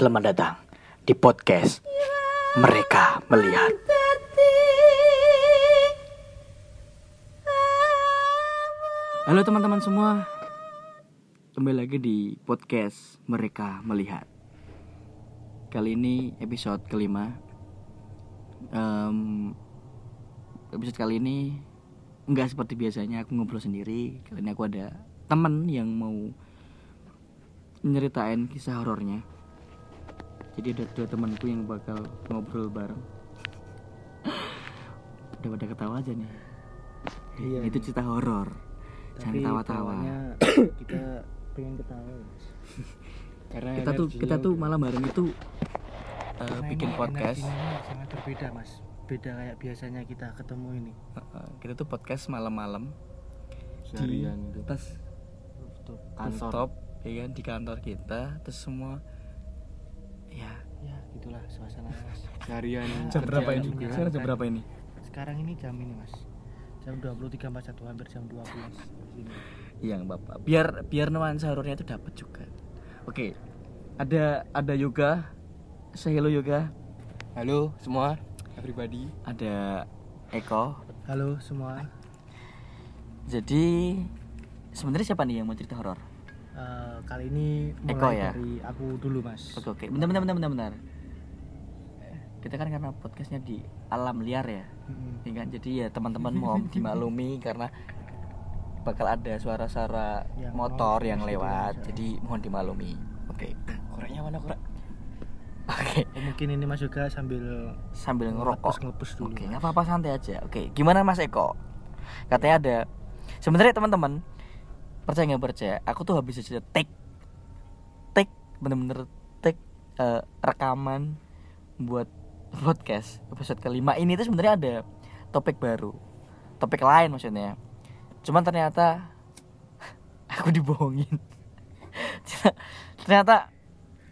Selamat datang di podcast Mereka Melihat. Halo teman-teman semua, kembali lagi di podcast Mereka Melihat. Kali ini episode kelima. Em, episode kali ini nggak seperti biasanya aku ngobrol sendiri. Kali ini aku ada teman yang mau nyeritain kisah horornya. Jadi ada dua temanku yang bakal ngobrol bareng. Udah pada ketawa aja nih. Iya. Itu cerita horor. Jangan bawahnya kita pengen ketawa karena Kita tuh kita tuh malam hari itu uh, karena bikin ini podcast. sangat berbeda mas beda kayak biasanya kita ketemu ini Uh, kita tuh podcast malam-malam di itu atas kantor rooftop ya kan di kantor kita terus semua ya ya gitulah suasana mas seharian jam berapa ini juga. sekarang jam berapa ini sekarang ini jam ini mas jam 23.41 hampir jam 12 di sini. Iya apa-apa. Biar biar nuansa horornya itu dapat juga. Oke. Ada ada yoga. Say hello yoga. halo semua everybody Ada Eko. halo semua Jadi sebenarnya siapa nih yang mau cerita horor? Eh, kali ini mulai Eko ya? dari aku dulu mas Oke oke. Bentar bentar bentar bentar. bentar. Kita kan karena podcastnya di alam liar ya. Ya kan? Jadi ya teman-teman mohon dimaklumi karena bakal ada suara-suara Yang motor mau yang lewat. Jadi mohon dimaklumi. Oke. koreknya mana korek Oke. Oh, mungkin ini mas juga sambil Sambil ngerokok. ngelepus dulu Oke, nggak apa-apa santai aja. Oke, gimana Mas Eko? Katanya ada. Sebenarnya teman-teman percaya nggak percaya? Aku tuh habis aja take, take bener-bener take eh, rekaman buat podcast episode kelima ini tuh sebenarnya ada topik baru, topik lain maksudnya. Cuman ternyata aku dibohongin. ternyata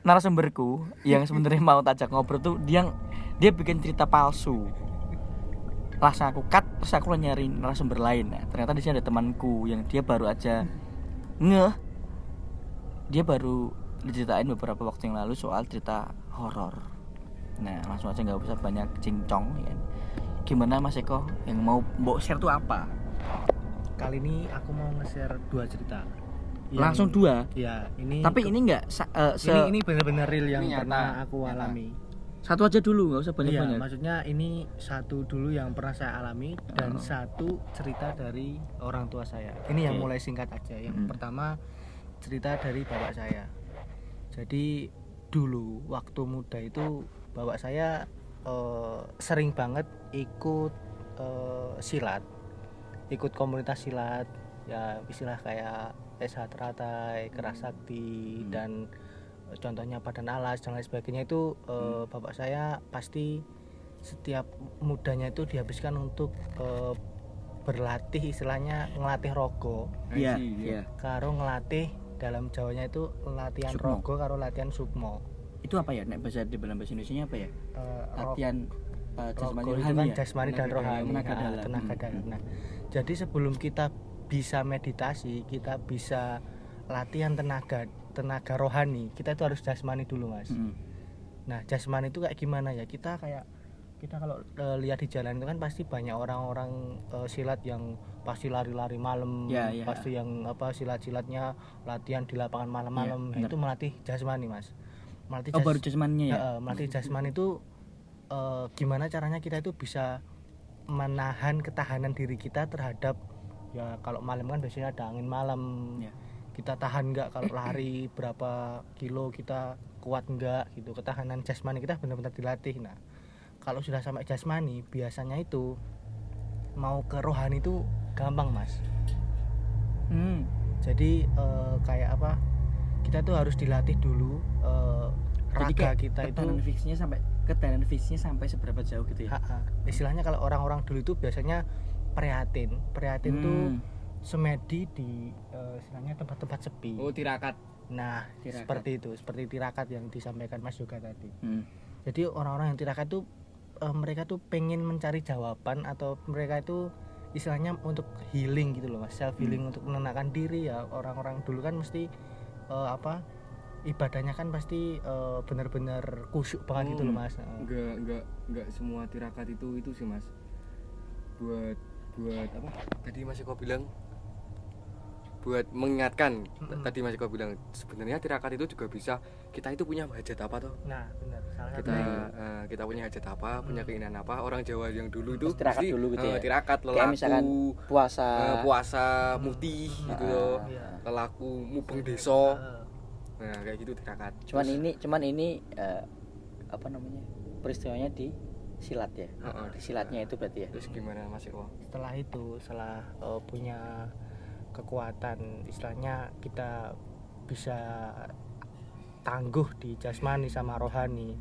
narasumberku yang sebenarnya mau tajak ngobrol tuh dia dia bikin cerita palsu langsung aku cut terus aku nyari narasumber lain nah, ternyata di sini ada temanku yang dia baru aja ngeh dia baru diceritain beberapa waktu yang lalu soal cerita horor. Nah langsung aja nggak usah banyak cincong ya. Gimana mas Eko? Yang mau mau share tuh apa? Kali ini aku mau nge-share dua cerita. Yang- langsung dua? Ya ini tapi ke- ini nggak se- ini ini benar-benar real yang Ini nyata, pernah aku nyata. Satu aja dulu nggak usah banyak Iya, banyak maksudnya ini satu dulu yang pernah saya alami dan Oh. satu cerita dari orang tua saya. Ini yang Oke. mulai singkat aja. Yang Mm. pertama cerita dari bapak saya. Jadi dulu waktu muda itu bapak saya eh, sering banget ikut eh, silat, ikut komunitas silat, ya istilah kayak SH Teratai, Kerasakti Hmm. dan contohnya Padan Alas dan lain sebagainya itu eh, bapak saya pasti setiap mudanya itu dihabiskan untuk eh, berlatih istilahnya ngelatih rogo. Iya see, iya. karo ngelatih dalam Jawanya itu latihan Sukmo. rogo karo latihan sukmo. Itu apa ya? Nek bahasa di dalam bahasa Indonesia apa ya? Eh, ro- latihan uh, jasmani rohani kan ya? dan Tenaga rohani. dalam, tenaga Nah, dalam. tenaga Hmm. dalam. Nah, jadi sebelum kita bisa meditasi kita bisa latihan tenaga tenaga rohani kita itu harus jasmani dulu mas Mm. Nah, jasmani itu kayak gimana ya? Kita kayak kita kalau eh, lihat di jalan itu kan pasti banyak orang-orang eh, silat yang pasti lari-lari malam, Ya, ya. pasti yang apa silat-silatnya latihan di lapangan malam-malam. Ya, Nah, benar. itu melatih jasmani, Mas. Melatih oh jas- baru jasmaninya ya Ya, eh, melatih jasmani itu eh, gimana caranya kita itu bisa menahan ketahanan diri kita terhadap ya kalau malam kan biasanya ada angin malam Ya. Kita tahan nggak kalau lari berapa kilo kita kuat nggak gitu ketahanan jasmani kita benar-benar dilatih nah kalau sudah sampai jasmani biasanya itu mau ke rohani itu gampang mas Hmm. jadi eh, kayak apa kita tuh harus dilatih dulu Jadi raga kayak kita itu fisiknya sampai ketahanan fisiknya sampai seberapa jauh gitu ya Ha, ha. istilahnya kalau orang-orang dulu itu biasanya prihatin prihatin tuh Hmm. Semedi di eh, istilahnya tempat-tempat sepi oh tirakat nah Tirakat. seperti itu seperti tirakat yang disampaikan Mas Yoga tadi Hmm. jadi orang-orang yang tirakat itu eh, mereka tuh pengen mencari jawaban atau mereka itu istilahnya untuk healing gitu loh mas self healing untuk menenangkan diri ya orang-orang dulu kan mesti eh, apa ibadahnya kan pasti eh, benar-benar kusyuk banget gitu loh Hmm. mas. Enggak enggak enggak semua tirakat itu itu sih mas. Buat buat apa? Tadi Mas Eko bilang buat mengingatkan. Mm-mm. Tadi Mas Eko bilang sebenarnya tirakat itu juga bisa kita itu punya hajat apa toh? nah benar salah kita eh, kita punya hajat apa, punya Hmm. keinginan apa? Orang Jawa yang dulu itu Terus tirakat pasti, dulu gitu eh, ya? Tirakat Kayak lelaku, misalkan puasa eh, puasa, Hmm. mutih Hmm. gitu Ah. loh. Iya. Lelaku, mubeng Heeh. desa. Nah, kayak gitu tirakat. cuman Terus- ini cuman ini eh, apa namanya peristiwanya di silat ya Heeh, di silatnya itu berarti ya Terus gimana Mas Eko? setelah itu setelah eh, punya kekuatan istilahnya kita bisa tangguh di jasmani sama rohani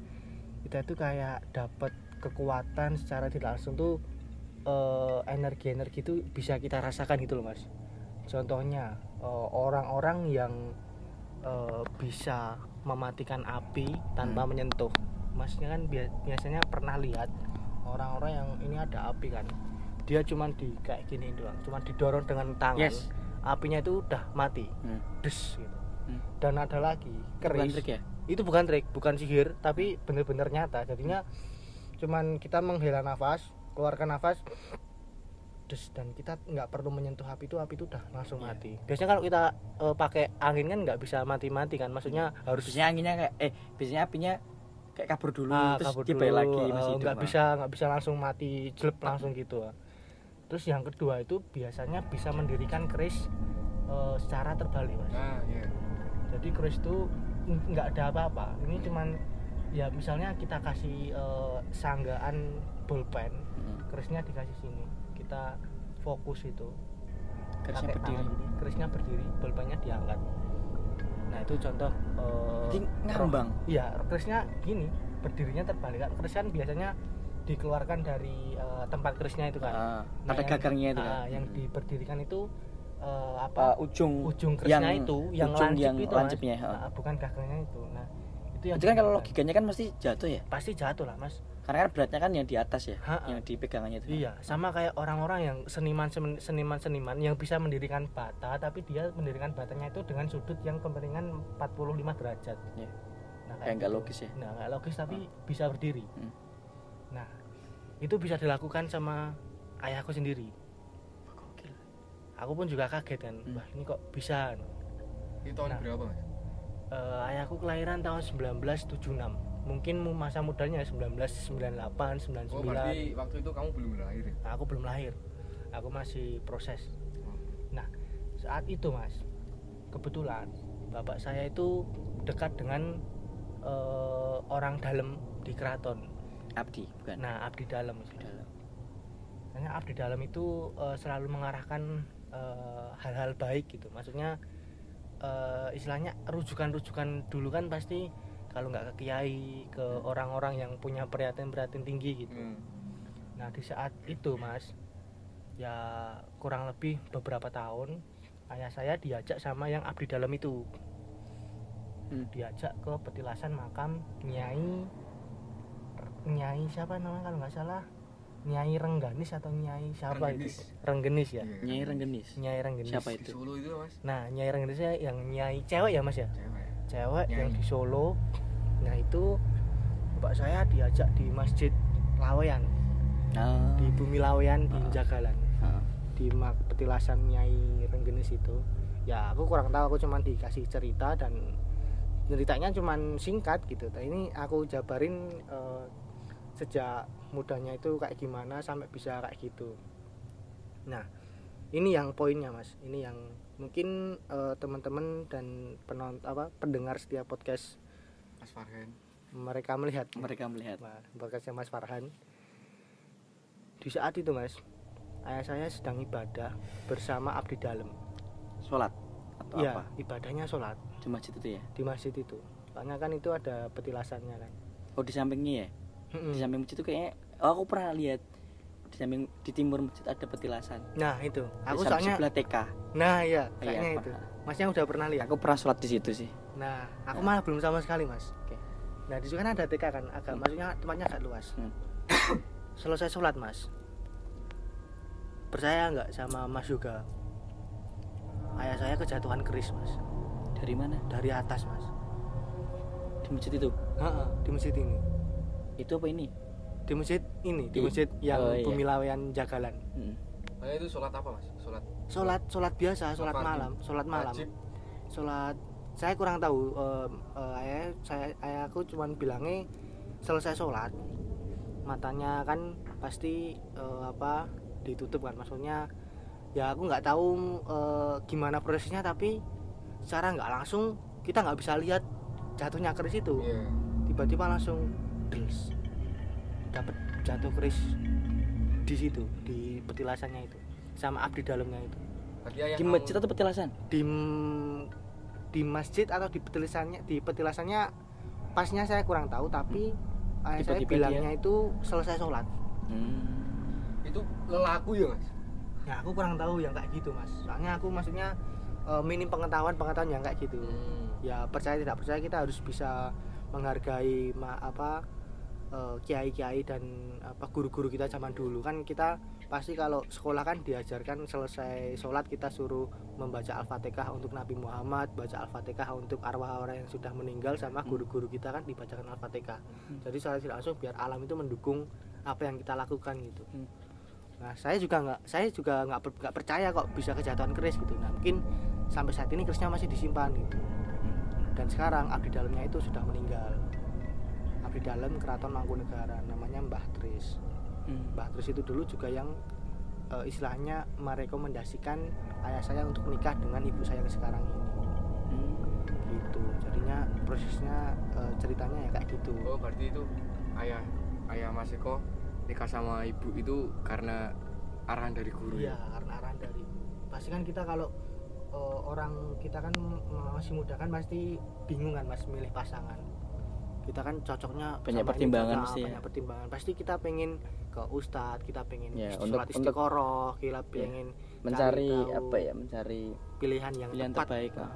kita itu kayak dapat kekuatan secara tidak langsung tuh eh, energi-energi itu bisa kita rasakan gitu loh mas contohnya eh, orang-orang yang eh, bisa mematikan api tanpa Hmm. menyentuh masnya kan bia- biasanya pernah lihat orang-orang yang ini ada api kan dia cuman di kayak gini doang cuman didorong dengan tangan Yes. Apinya itu udah mati Hmm. des gitu Hmm. dan ada lagi bukan keris trik ya itu bukan trik bukan sihir tapi bener-bener nyata jadinya cuman kita menghela nafas keluarkan nafas des dan kita nggak perlu menyentuh api itu api itu udah langsung Iya. mati biasanya kalau kita eh, pakai angin kan nggak bisa mati-mati kan maksudnya harus biasanya anginnya kayak eh biasanya apinya kayak kabur dulu ah, terus kabur dulu, lagi eh, masih nggak Bang. bisa nggak bisa langsung mati jelek langsung gitu ah. Terus yang kedua itu biasanya bisa mendirikan keris eh, secara terbalik mas. Ah, iya. jadi keris itu nggak ada apa-apa. Ini cuman ya misalnya kita kasih eh, sanggaan bolpen Hmm. kerisnya dikasih sini. Kita fokus itu. Kerisnya berdiri. ini, kerisnya berdiri bolpennya diangkat. Nah itu contoh eh, Jadi ngambang? Iya kerisnya gini berdirinya terbalik. Kan keris kan biasanya dikeluarkan dari eh, tempat kerisnya itu kan Ah, Nah, ada gagangnya itu kan yang Hmm. diberdirikan itu eh, apa apa ujung ujung kerisnya itu yang ujung lancip yang itu Mas. lancipnya ha. Nah, bukan gagangnya itu nah itu yang itu kan kalau logikanya kan mesti jatuh ya pasti jatuh lah mas karena kan beratnya kan yang di atas ya Ha-ha. yang di pegangannya itu iya sama kayak orang-orang yang seniman seniman seniman yang bisa mendirikan bata tapi dia mendirikan batanya itu dengan sudut yang kemiringan 45 derajat Iya. nah, kayak nggak gitu. logis ya nah nggak logis tapi bisa berdiri Hmm. nah itu bisa dilakukan sama ayahku sendiri Gokil. aku pun juga kaget kan Hmm. wah ini kok bisa Ini tahun Nah. berapa, Mas? Eh, ayahku kelahiran tahun 1976 mungkin mu- masa mudanya 1998 Oh, 99 berarti waktu itu kamu belum lahir ya? Nah, aku belum lahir aku masih proses Oh. nah saat itu mas kebetulan bapak saya itu dekat dengan eh, orang dalam di keraton abdi bukan? Nah abdi dalam Abdi dalam. Makanya abdi dalam itu eh, selalu mengarahkan eh, hal-hal baik gitu. Maksudnya eh, istilahnya rujukan-rujukan dulu kan pasti kalau nggak ke kiai ke orang-orang yang punya perhatian-perhatian tinggi gitu. Hmm. Nah di saat itu mas ya kurang lebih beberapa tahun ayah saya diajak sama yang abdi dalam itu. Hmm. diajak ke petilasan makam nyai nyai siapa namanya kalau nggak salah nyai Rengganis atau nyai siapa Renggenis. itu Renggenis ya Iya. nyai renggenis nyai Renggenis Siapa Di itu? Solo itu, Mas. nah nyai Renggenis yang nyai cewek ya mas ya Cewek. cewek Nyai. yang di Solo nah itu bapak saya diajak di masjid Laweyan ah, di bumi Laweyan di Ah. Jagalan ah. di mak- petilasan Nyai Renggenis itu ya aku kurang tahu aku cuman dikasih cerita dan ceritanya cuman singkat gitu tapi ini aku jabarin eh, sejak mudanya itu kayak gimana sampai bisa kayak gitu. Nah ini yang poinnya mas. Ini yang mungkin eh, teman-teman dan penonton apa pendengar setiap podcast Mas Farhan. mereka melihat. Mereka melihat. Nah, podcastnya Mas Farhan. Di saat itu mas ayah saya sedang ibadah bersama abdi dalam sholat atau Iya, apa? ibadahnya sholat. Di masjid itu ya? Di masjid itu. Soalnya kan itu ada petilasannya kan. Oh di sampingnya ya Mm-mm. di samping masjid itu kayaknya oh, aku pernah lihat di samping di timur masjid ada petilasan. Nah itu. Aku Di soalnya sebelah TK nah iya Iya, kayaknya itu. Pernah. masnya udah pernah lihat. Aku pernah sholat di situ sih. Nah aku Ya. malah belum sama sekali mas. Oke. nah di situ kan ada TK kan agak Hmm. maksudnya tempatnya agak luas. Hmm. selesai sholat mas. Percaya nggak sama mas juga ayah saya kejatuhan keris mas. Dari mana? Dari atas mas. Di masjid itu? Ha-ha, di masjid ini itu apa ini di masjid ini di Di- masjid yang oh, iya. Bumi Laweyan Jagalan Mm. Nah, itu sholat apa mas? Sholat sholat sholat biasa sholat Fardu. malam sholat malam wajib. sholat saya kurang tahu em, eh, ayah saya ayahku cuman bilangnya selesai sholat matanya kan pasti eh, apa ditutup kan maksudnya ya aku nggak tahu eh, gimana prosesnya tapi secara nggak langsung kita nggak bisa lihat jatuhnya keris itu Iya. tiba-tiba langsung dels dapat jatuh keris di situ di petilasannya itu. Sama abdi dalamnya itu. Di masjid atau petilasan? Di di masjid atau di petilasannya di petilasannya pasnya saya kurang tahu tapi ayah saya Tiba-tiba bilangnya itu selesai sholat. Hmm. itu lelaku ya mas? ya aku kurang tahu yang kayak gitu mas. Soalnya aku maksudnya eh, minim pengetahuan pengetahuan yang kayak gitu. Hmm. ya percaya tidak percaya kita harus bisa menghargai ma- apa eh, kiai-kiai dan apa guru-guru kita zaman dulu. Kan kita pasti kalau sekolah kan diajarkan selesai sholat kita suruh membaca al-fatihah untuk Nabi Muhammad baca al-fatihah untuk arwah orang yang sudah meninggal sama Hmm. guru-guru kita kan dibacakan al-fatihah. Jadi secara tidak langsung biar alam itu mendukung apa yang kita lakukan gitu. Hmm. nah saya juga nggak saya juga nggak percaya kok bisa kejatuhan keris gitu. Nah mungkin sampai saat ini kerisnya masih disimpan gitu dan sekarang abdi dalamnya itu sudah meninggal abdi dalam keraton Mangkunegara namanya Mbah Tris Hmm. Mbah Tris itu dulu juga yang eh, istilahnya merekomendasikan ayah saya untuk menikah dengan ibu saya yang sekarang ini Hmm. gitu jadinya prosesnya eh, ceritanya ya kayak gitu Oh berarti itu ayah ayah Mas Eko nikah sama ibu itu karena arahan dari guru iya ya? karena arahan dari ibu pasti kan kita kalau eh, orang kita kan masih muda kan pasti bingung kan mas milih pasangan kita kan cocoknya Banyak pertimbangan cocok, pasti ya. banyak pertimbangan pasti kita pengen ke ustadz kita pengen Ya, untuk- istiqoroh kita pengen mencari tahu apa ya mencari pilihan yang Pilihan tepat terbaik, Nah, ah.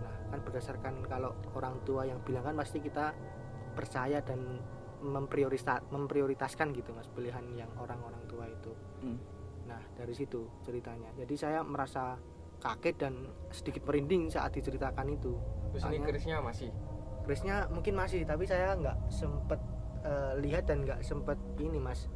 nah kan berdasarkan kalau orang tua yang bilang kan pasti kita percaya dan mempriorita- memprioritaskan gitu mas pilihan yang orang-orang tua itu Hmm. nah dari situ ceritanya jadi saya merasa kaget dan sedikit merinding saat diceritakan itu. Terus ini Soalnya- kerisnya masih? Kerisnya mungkin masih tapi saya nggak sempet eh, lihat dan nggak sempet ini mas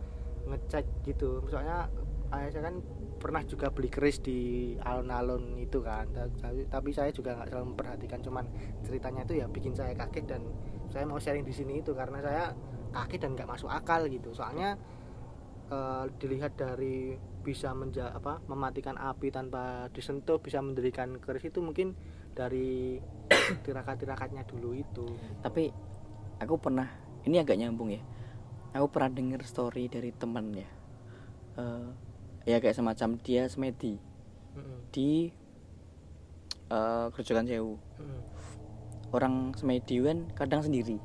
ngecek gitu. Soalnya ayah saya kan pernah juga beli keris di alun-alun itu kan. Ta- tapi, tapi saya juga nggak selalu memperhatikan. Cuman ceritanya itu ya bikin saya kaget dan saya mau sharing di sini itu karena saya kaget dan nggak masuk akal gitu. Soalnya eh, dilihat dari bisa menja apa mematikan api tanpa disentuh bisa mendirikan keris itu mungkin dari tirakat-tirakatnya dulu itu. Tapi aku pernah ini agak nyambung ya. Aku pernah denger story dari teman ya Eh, ya kayak semacam dia semedi di eh Grojogan Sewu. Mm-mm. orang semedi kan kadang sendiri.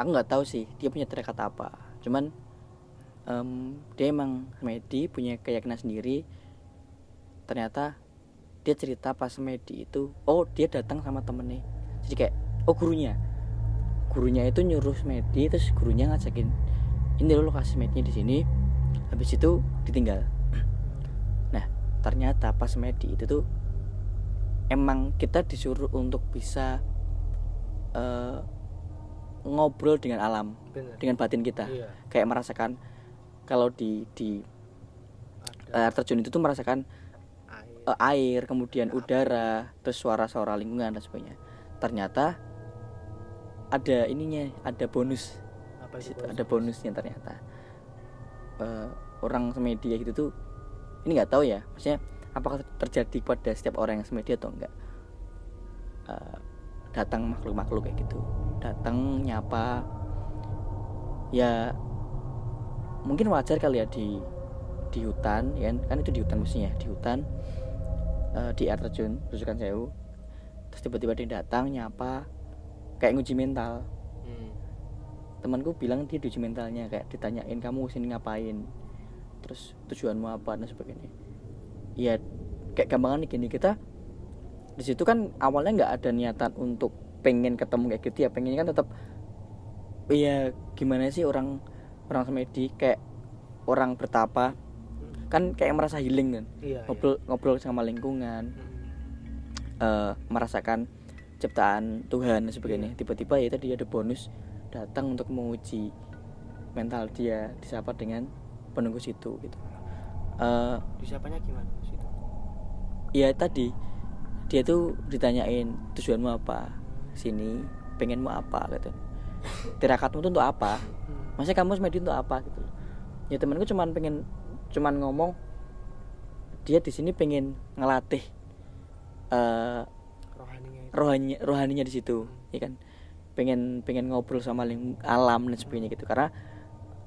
Aku nggak tahu sih dia punya terikat apa. Cuman em, dia emang semedi punya keyakinan sendiri. Ternyata dia cerita pas semedi itu oh dia datang sama temennya. Jadi kayak oh gurunya. Gurunya itu nyuruh semedi terus gurunya ngajakin ini lo lokasi semedinya di sini. Habis itu ditinggal. Nah ternyata pas semedi itu tuh emang kita disuruh untuk bisa eh, ngobrol dengan alam Bener. dengan batin kita. Iya. kayak merasakan kalau di di air terjun itu tuh merasakan air. eh, air kemudian udara terus suara-suara lingkungan dan sebagainya. Ternyata ada ininya ada bonus. Apa situ bos? ada bonusnya ternyata. Eh, orang semedia gitu tuh ini nggak tahu ya maksudnya apakah terjadi pada setiap orang yang semedia atau enggak Eh, datang makhluk-makhluk kayak gitu datang nyapa ya mungkin wajar kali ya di di hutan ya kan? Kan itu di hutan mestinya di hutan eh, di air terjun rujukan sewu. Terus tiba-tiba dia datang nyapa kayak nguji mental. Hmm. temanku bilang dia diuji mentalnya kayak ditanyain kamu sini ngapain? Terus tujuanmu apa? Dan sebagainya. Ya kayak gampangan nih gini kita di situ kan awalnya nggak ada niatan untuk pengen ketemu kayak gitu ya. Pengennya kan tetap iya gimana sih orang orang semedi kayak orang bertapa kan kayak merasa healing kan Iya. iya. ngobrol ngobrol sama lingkungan Mm. eh, merasakan ciptaan Tuhan sebagainya tiba-tiba ya tadi ada bonus datang untuk menguji mental dia disapa dengan penunggu situ gitu Eh, disapanya gimana Mas itu ya tadi dia tuh ditanyain tujuanmu apa sini pengenmu apa gitu tirakatmu tuh untuk apa? Masa kamu semedi untuk apa gitu ya temanku cuman pengen cuman ngomong dia di sini pengen ngelatih eh rohaninya itu. rohani rohaninya di situ ya kan? Pengen pengen ngobrol sama ling- alam dan sebagainya gitu. Karena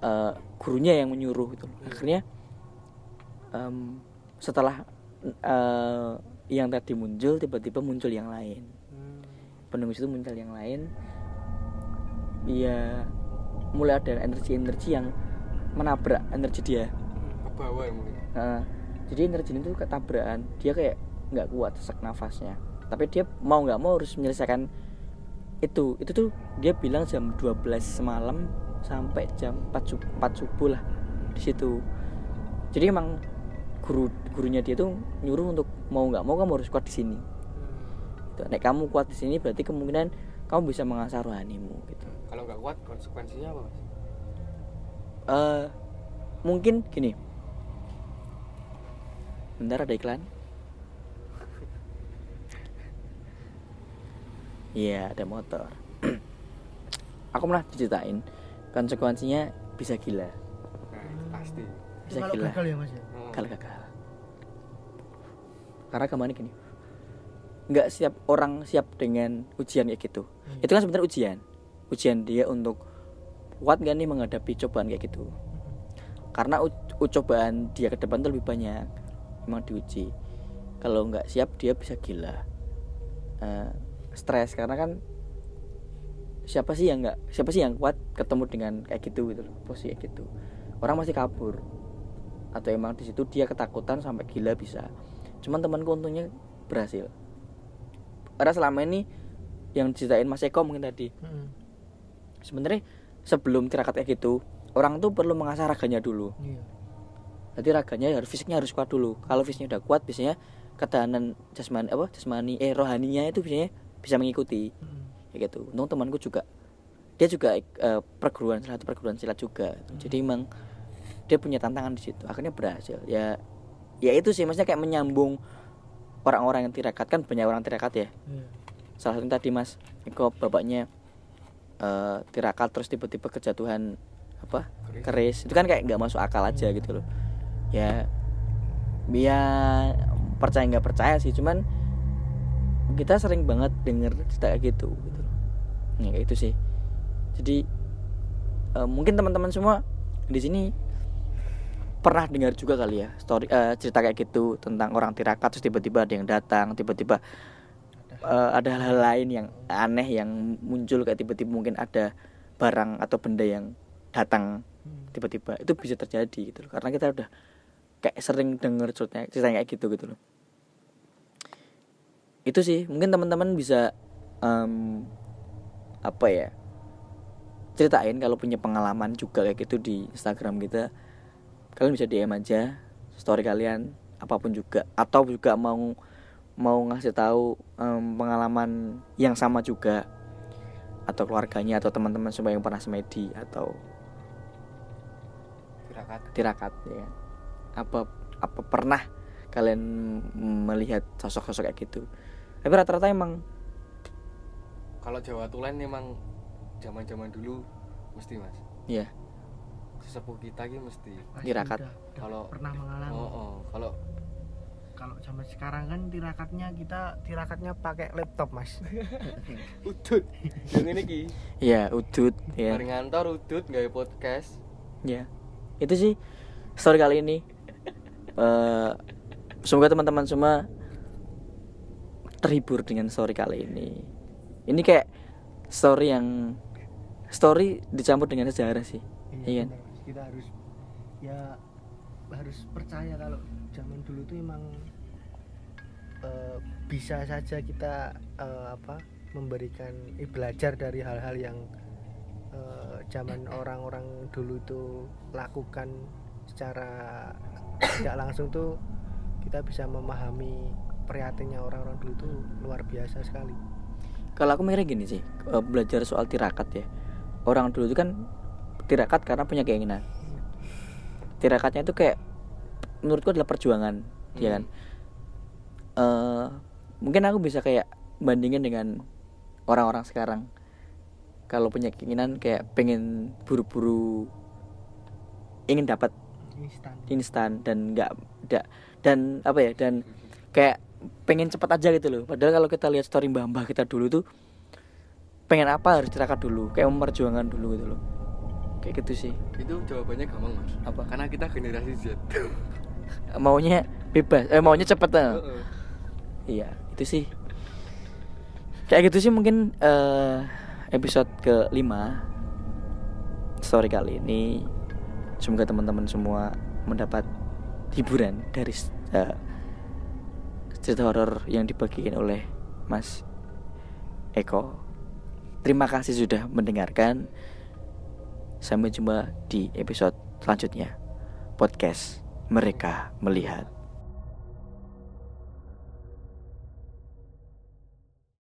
eh, gurunya yang menyuruh gitu loh. akhirnya em, setelah eh, yang tadi muncul tiba-tiba muncul yang lain. Hmm. penunggu itu muncul yang lain ya mulai ada energi-energi yang menabrak energi dia. Ke bawah ya mungkin Nah, jadi energi itu ketabrakan dia kayak nggak kuat sesak nafasnya. Tapi dia mau nggak mau harus menyelesaikan itu. Itu tuh dia bilang jam 12 semalam sampai jam 4 subuh, 4 subuh lah di situ. Jadi emang guru gurunya dia tuh nyuruh untuk mau nggak mau kamu harus kuat di sini. Gitu. Nek kamu kuat di sini berarti kemungkinan kamu bisa mengasah rohanimu gitu. Kalau nggak kuat konsekuensinya apa mas? Eh mungkin gini. Bentar ada iklan. Iya ada motor. Aku pernah diceritain konsekuensinya bisa gila. Nah itu pasti. Bisa kalau gila. gagal ya mas ya? Oh. gagal gagal. Karena ke mana gini nggak siap orang siap dengan ujian kayak gitu. Hmm. itu kan sebenarnya ujian. Ujian dia untuk kuat gak nih menghadapi cobaan kayak gitu. Karena u- u- cobaan dia ke depan tuh lebih banyak. Memang diuji. Kalau nggak siap dia bisa gila. Eh, stres. Karena kan siapa sih yang nggak siapa sih yang kuat ketemu dengan kayak gitu gitu loh posisi kayak gitu. Orang masih kabur. Atau emang di situ dia ketakutan sampai gila bisa. Cuman temanku untungnya berhasil karena selama ini yang diceritain Mas Eko mungkin tadi. Hmm. sebenarnya sebelum tirakat kayak gitu orang tuh perlu mengasah raganya dulu. Iya. Jadi raganya harus fisiknya harus kuat dulu. Kalau fisiknya udah kuat biasanya ketahanan jasmani apa jasmani eh rohaninya itu biasanya bisa mengikuti. Hmm. kayak gitu. Untung temanku juga dia juga eh, perguruan salah satu perguruan silat juga. Jadi emang dia punya tantangan di situ. Akhirnya berhasil. Ya ya itu sih maksudnya kayak menyambung orang-orang yang tirakat kan banyak orang tirakat ya. Iya. salah satu tadi mas Eko bapaknya eh, tirakat terus tiba-tiba kejatuhan apa Keris. keris. Itu kan kayak nggak masuk akal aja gitu loh. Ya ya percaya nggak percaya sih cuman kita sering banget denger cerita kayak gitu gitu loh. Ya kayak itu sih. Jadi eh, mungkin teman-teman semua di sini pernah dengar juga kali ya story eh, cerita kayak gitu tentang orang tirakat terus tiba-tiba ada yang datang tiba-tiba eh, ada hal-hal lain yang aneh yang muncul kayak tiba-tiba mungkin ada barang atau benda yang datang Hmm. tiba-tiba. Itu bisa terjadi gitu loh karena kita udah kayak sering denger ceritanya cerita kayak gitu gitu loh. Itu sih mungkin teman-teman bisa em, apa ya ceritain kalau punya pengalaman juga kayak gitu di Instagram kita kalian bisa DM aja story kalian apa pun juga. Atau juga mau mau ngasih tahu em, pengalaman yang sama juga. Atau keluarganya atau teman-teman semua yang pernah semedi atau tirakat. tirakat ya. Apa apa pernah kalian melihat sosok-sosok kayak gitu? Tapi rata-rata emang kalau Jawa Tulen emang zaman zaman dulu mesti mas. Ya sesepuh kita gitu mesti. Tirakat. Kalau- pernah mengalami. Oh, oh. kalau kalau zaman sekarang kan tirakatnya kita tirakatnya pakai laptop mas. Udut. Yang ini ki. Ya udut ya mari ngantor udut nggak podcast. Ya itu sih story kali ini. Eh, semoga teman-teman semua terhibur dengan story kali ini. Ini kayak story yang story dicampur dengan sejarah sih. Iya kan? benar, Mas. Kita harus ya harus percaya kalau zaman dulu tuh emang eh, bisa saja kita eh, apa memberikan eh, belajar dari hal-hal yang eh, zaman orang-orang dulu itu lakukan secara tidak langsung tuh kita bisa memahami prihatinnya orang-orang dulu tuh luar biasa sekali. Kalau aku mikirnya gini sih belajar soal tirakat ya. Orang dulu itu kan tirakat karena punya keinginan. Tirakatnya itu kayak menurutku adalah perjuangan ya kan? Eh mungkin aku bisa kayak bandingin dengan orang-orang sekarang. Kalau punya keinginan kayak pengen buru-buru ingin dapat instan. instan dan nggak dan apa ya dan kayak pengen cepat aja gitu loh. Padahal kalau kita lihat story mbah mbah kita dulu tuh pengen apa harus tirakat dulu kayak memperjuangkan dulu gitu loh kayak gitu sih. Itu jawabannya gampang mas. Apa? karena kita generasi Z. Maunya bebas. Eh maunya cepet eh. Heeh. iya itu sih. Kayak gitu sih mungkin eh, episode ke 5 story kali ini. Semoga teman-teman semua mendapat hiburan dari eh, cerita horor yang dibagikan oleh Mas Eko. Terima kasih sudah mendengarkan sampai jumpa di episode selanjutnya. Podcast mereka melihat